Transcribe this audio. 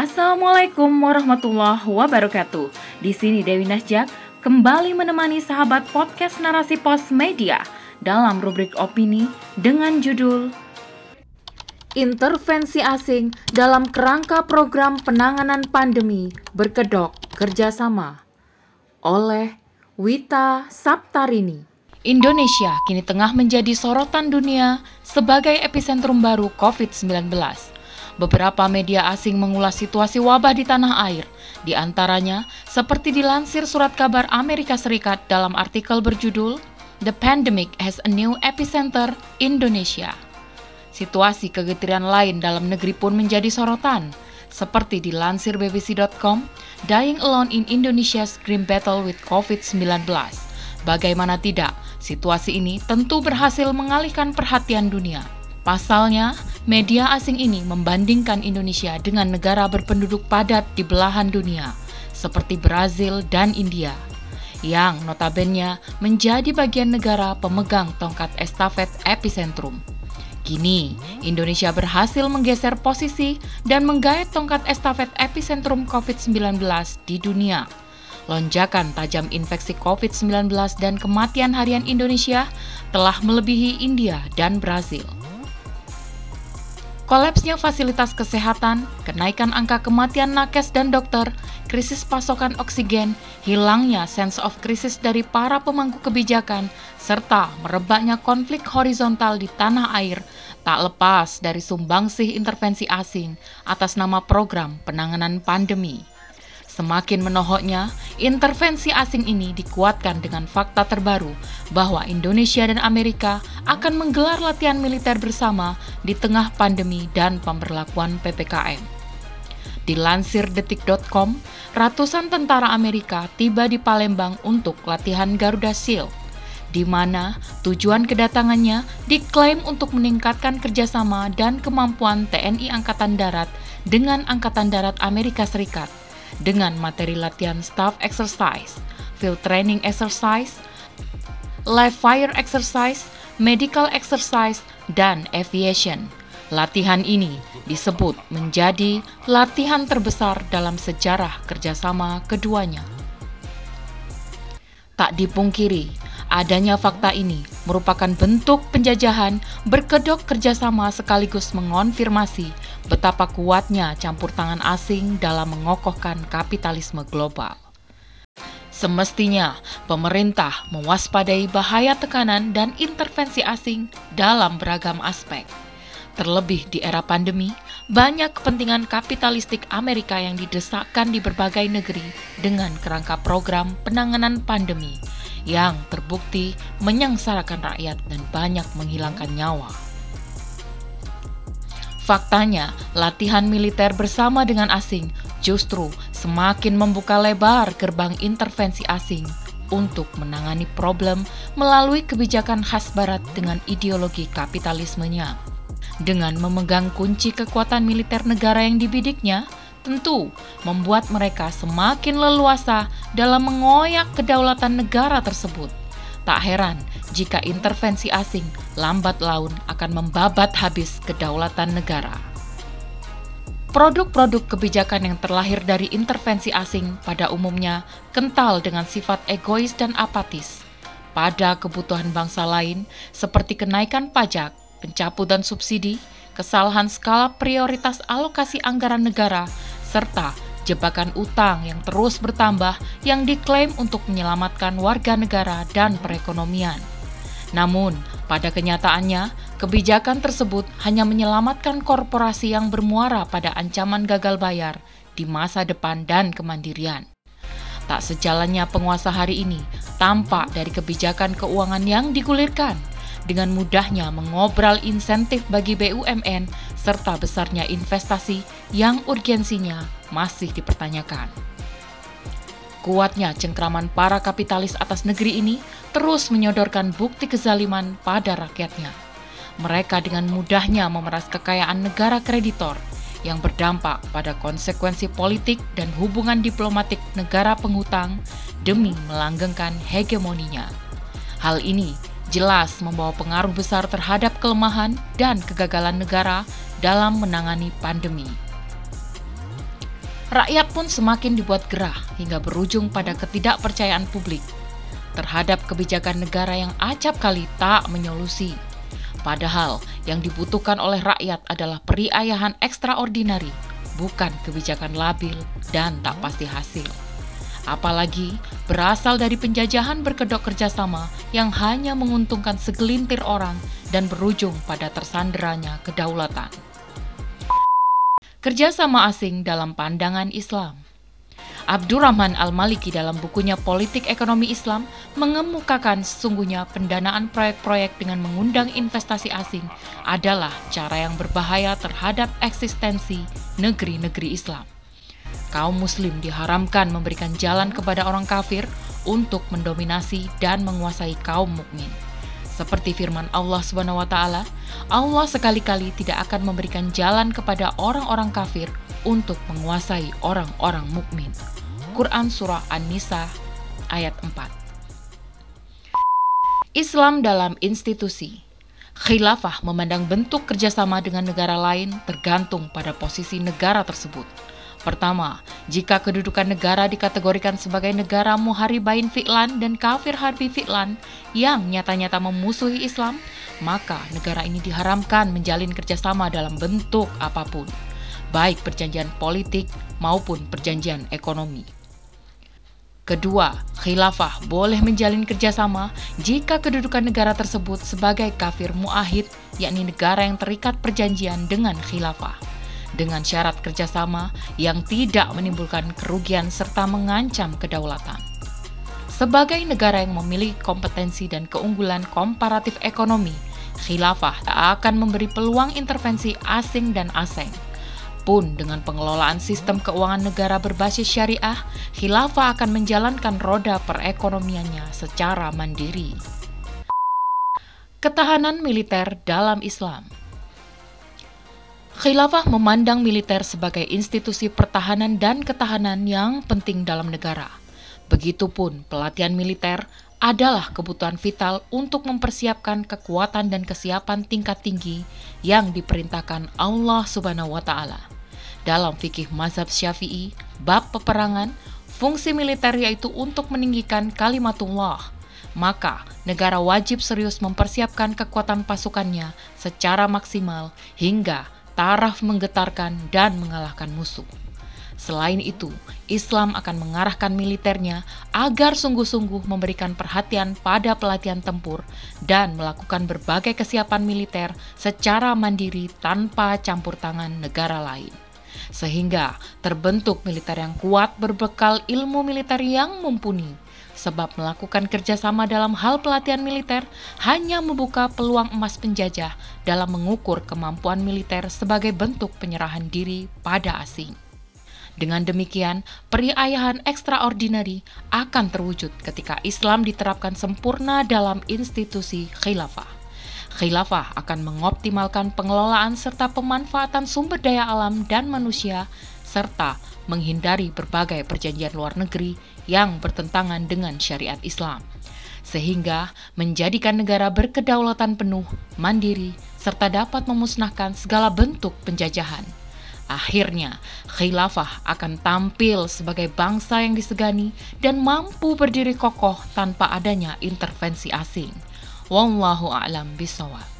Assalamualaikum warahmatullahi wabarakatuh. Di sini Dewi Nasjak kembali menemani sahabat podcast Narasi Pos Media dalam rubrik opini dengan judul Intervensi asing dalam kerangka program penanganan pandemi berkedok kerjasama oleh Wita Saptarini. Indonesia kini tengah menjadi sorotan dunia sebagai epicentrum baru COVID-19. Beberapa media asing mengulas situasi wabah di tanah air, di antaranya seperti dilansir surat kabar Amerika Serikat dalam artikel berjudul The Pandemic has a New Epicenter Indonesia. Situasi kegetiran lain dalam negeri pun menjadi sorotan, seperti dilansir bbc.com, Dying Alone in Indonesia's Grim Battle with COVID-19. Bagaimana tidak, situasi ini tentu berhasil mengalihkan perhatian dunia. Pasalnya, media asing ini membandingkan Indonesia dengan negara berpenduduk padat di belahan dunia, seperti Brazil dan India, yang notabene menjadi bagian negara pemegang tongkat estafet epicentrum. Kini, Indonesia berhasil menggeser posisi dan menggait tongkat estafet epicentrum COVID-19 di dunia. Lonjakan tajam infeksi COVID-19 dan kematian harian Indonesia telah melebihi India dan Brazil. Kolapsnya fasilitas kesehatan, kenaikan angka kematian nakes dan dokter, krisis pasokan oksigen, hilangnya sense of krisis dari para pemangku kebijakan, serta merebaknya konflik horizontal di tanah air tak lepas dari sumbangsih intervensi asing atas nama program penanganan pandemi. Semakin menohoknya, intervensi asing ini dikuatkan dengan fakta terbaru bahwa Indonesia dan Amerika akan menggelar latihan militer bersama di tengah pandemi dan pemberlakuan PPKM. Dilansir detik.com, ratusan tentara Amerika tiba di Palembang untuk latihan Garuda Shield, di mana tujuan kedatangannya diklaim untuk meningkatkan kerjasama dan kemampuan TNI Angkatan Darat dengan Angkatan Darat Amerika Serikat dengan materi latihan staff exercise, field training exercise, live fire exercise, medical exercise, dan aviation. Latihan ini disebut menjadi latihan terbesar dalam sejarah kerjasama keduanya. Tak dipungkiri, Adanya fakta ini merupakan bentuk penjajahan berkedok kerjasama sekaligus mengonfirmasi betapa kuatnya campur tangan asing dalam mengokohkan kapitalisme global. Semestinya, pemerintah mewaspadai bahaya tekanan dan intervensi asing dalam beragam aspek. Terlebih di era pandemi, banyak kepentingan kapitalistik Amerika yang didesakkan di berbagai negeri dengan kerangka program penanganan pandemi yang terbukti menyengsarakan rakyat dan banyak menghilangkan nyawa. Faktanya, latihan militer bersama dengan asing justru semakin membuka lebar gerbang intervensi asing untuk menangani problem melalui kebijakan khas Barat dengan ideologi kapitalismenya. Dengan memegang kunci kekuatan militer negara yang dibidiknya, tentu membuat mereka semakin leluasa dalam mengoyak kedaulatan negara tersebut. Tak heran jika intervensi asing lambat laun akan membabat habis kedaulatan negara. Produk-produk kebijakan yang terlahir dari intervensi asing pada umumnya kental dengan sifat egois dan apatis pada kebutuhan bangsa lain seperti kenaikan pajak, pencabutan subsidi, kesalahan skala prioritas alokasi anggaran negara, serta jebakan utang yang terus bertambah yang diklaim untuk menyelamatkan warga negara dan perekonomian. Namun, pada kenyataannya, kebijakan tersebut hanya menyelamatkan korporasi yang bermuara pada ancaman gagal bayar di masa depan dan kemandirian. Tak sejalannya penguasa hari ini tampak dari kebijakan keuangan yang digulirkan dengan mudahnya mengobral insentif bagi BUMN serta besarnya investasi yang urgensinya masih dipertanyakan. Kuatnya cengkraman para kapitalis atas negeri ini terus menyodorkan bukti kezaliman pada rakyatnya. Mereka dengan mudahnya memeras kekayaan negara kreditor yang berdampak pada konsekuensi politik dan hubungan diplomatik negara penghutang demi melanggengkan hegemoninya. Hal ini jelas membawa pengaruh besar terhadap kelemahan dan kegagalan negara dalam menangani pandemi. rakyat pun semakin dibuat gerah hingga berujung pada ketidakpercayaan publik terhadap kebijakan negara yang acap kali tak menyolusi. Padahal yang dibutuhkan oleh rakyat adalah periayahan ekstraordinari, bukan kebijakan labil dan tak pasti hasil. Apalagi berasal dari penjajahan berkedok kerjasama yang hanya menguntungkan segelintir orang dan berujung pada tersanderanya kedaulatan kerjasama asing dalam pandangan Islam. Abdurrahman Al-Maliki dalam bukunya Politik Ekonomi Islam mengemukakan sesungguhnya pendanaan proyek-proyek dengan mengundang investasi asing adalah cara yang berbahaya terhadap eksistensi negeri-negeri Islam. Kaum muslim diharamkan memberikan jalan kepada orang kafir untuk mendominasi dan menguasai kaum mukmin. Seperti firman Allah Subhanahu wa taala, Allah sekali-kali tidak akan memberikan jalan kepada orang-orang kafir untuk menguasai orang-orang mukmin. Quran surah An-Nisa ayat 4. Islam dalam institusi Khilafah memandang bentuk kerjasama dengan negara lain tergantung pada posisi negara tersebut. Pertama, jika kedudukan negara dikategorikan sebagai negara muharibain fi'lan dan kafir harbi fi'lan yang nyata-nyata memusuhi Islam, maka negara ini diharamkan menjalin kerjasama dalam bentuk apa pun, baik perjanjian politik maupun perjanjian ekonomi. Kedua, khilafah boleh menjalin kerjasama jika kedudukan negara tersebut sebagai kafir muahid, yakni negara yang terikat perjanjian dengan khilafah dengan syarat kerjasama yang tidak menimbulkan kerugian serta mengancam kedaulatan. Sebagai negara yang memiliki kompetensi dan keunggulan komparatif ekonomi, khilafah tak akan memberi peluang intervensi asing dan asing. Pun dengan pengelolaan sistem keuangan negara berbasis syariah, khilafah akan menjalankan roda perekonomiannya secara mandiri. Ketahanan militer dalam Islam Khilafah memandang militer sebagai institusi pertahanan dan ketahanan yang penting dalam negara. Begitupun pelatihan militer adalah kebutuhan vital untuk mempersiapkan kekuatan dan kesiapan tingkat tinggi yang diperintahkan Allah Subhanahu wa taala. Dalam fikih mazhab Syafi'i, bab peperangan, fungsi militer yaitu untuk meninggikan kalimatullah. Maka, negara wajib serius mempersiapkan kekuatan pasukannya secara maksimal hingga taraf menggetarkan dan mengalahkan musuh. Selain itu, Islam akan mengarahkan militernya agar sungguh-sungguh memberikan perhatian pada pelatihan tempur dan melakukan berbagai kesiapan militer secara mandiri tanpa campur tangan negara lain. Sehingga terbentuk militer yang kuat berbekal ilmu militer yang mumpuni sebab melakukan kerjasama dalam hal pelatihan militer hanya membuka peluang emas penjajah dalam mengukur kemampuan militer sebagai bentuk penyerahan diri pada asing. Dengan demikian, periayahan ekstraordinari akan terwujud ketika Islam diterapkan sempurna dalam institusi khilafah. Khilafah akan mengoptimalkan pengelolaan serta pemanfaatan sumber daya alam dan manusia serta menghindari berbagai perjanjian luar negeri yang bertentangan dengan syariat Islam, sehingga menjadikan negara berkedaulatan penuh, mandiri, serta dapat memusnahkan segala bentuk penjajahan. Akhirnya, khilafah akan tampil sebagai bangsa yang disegani dan mampu berdiri kokoh tanpa adanya intervensi asing. Wallahu a'lam bishawab.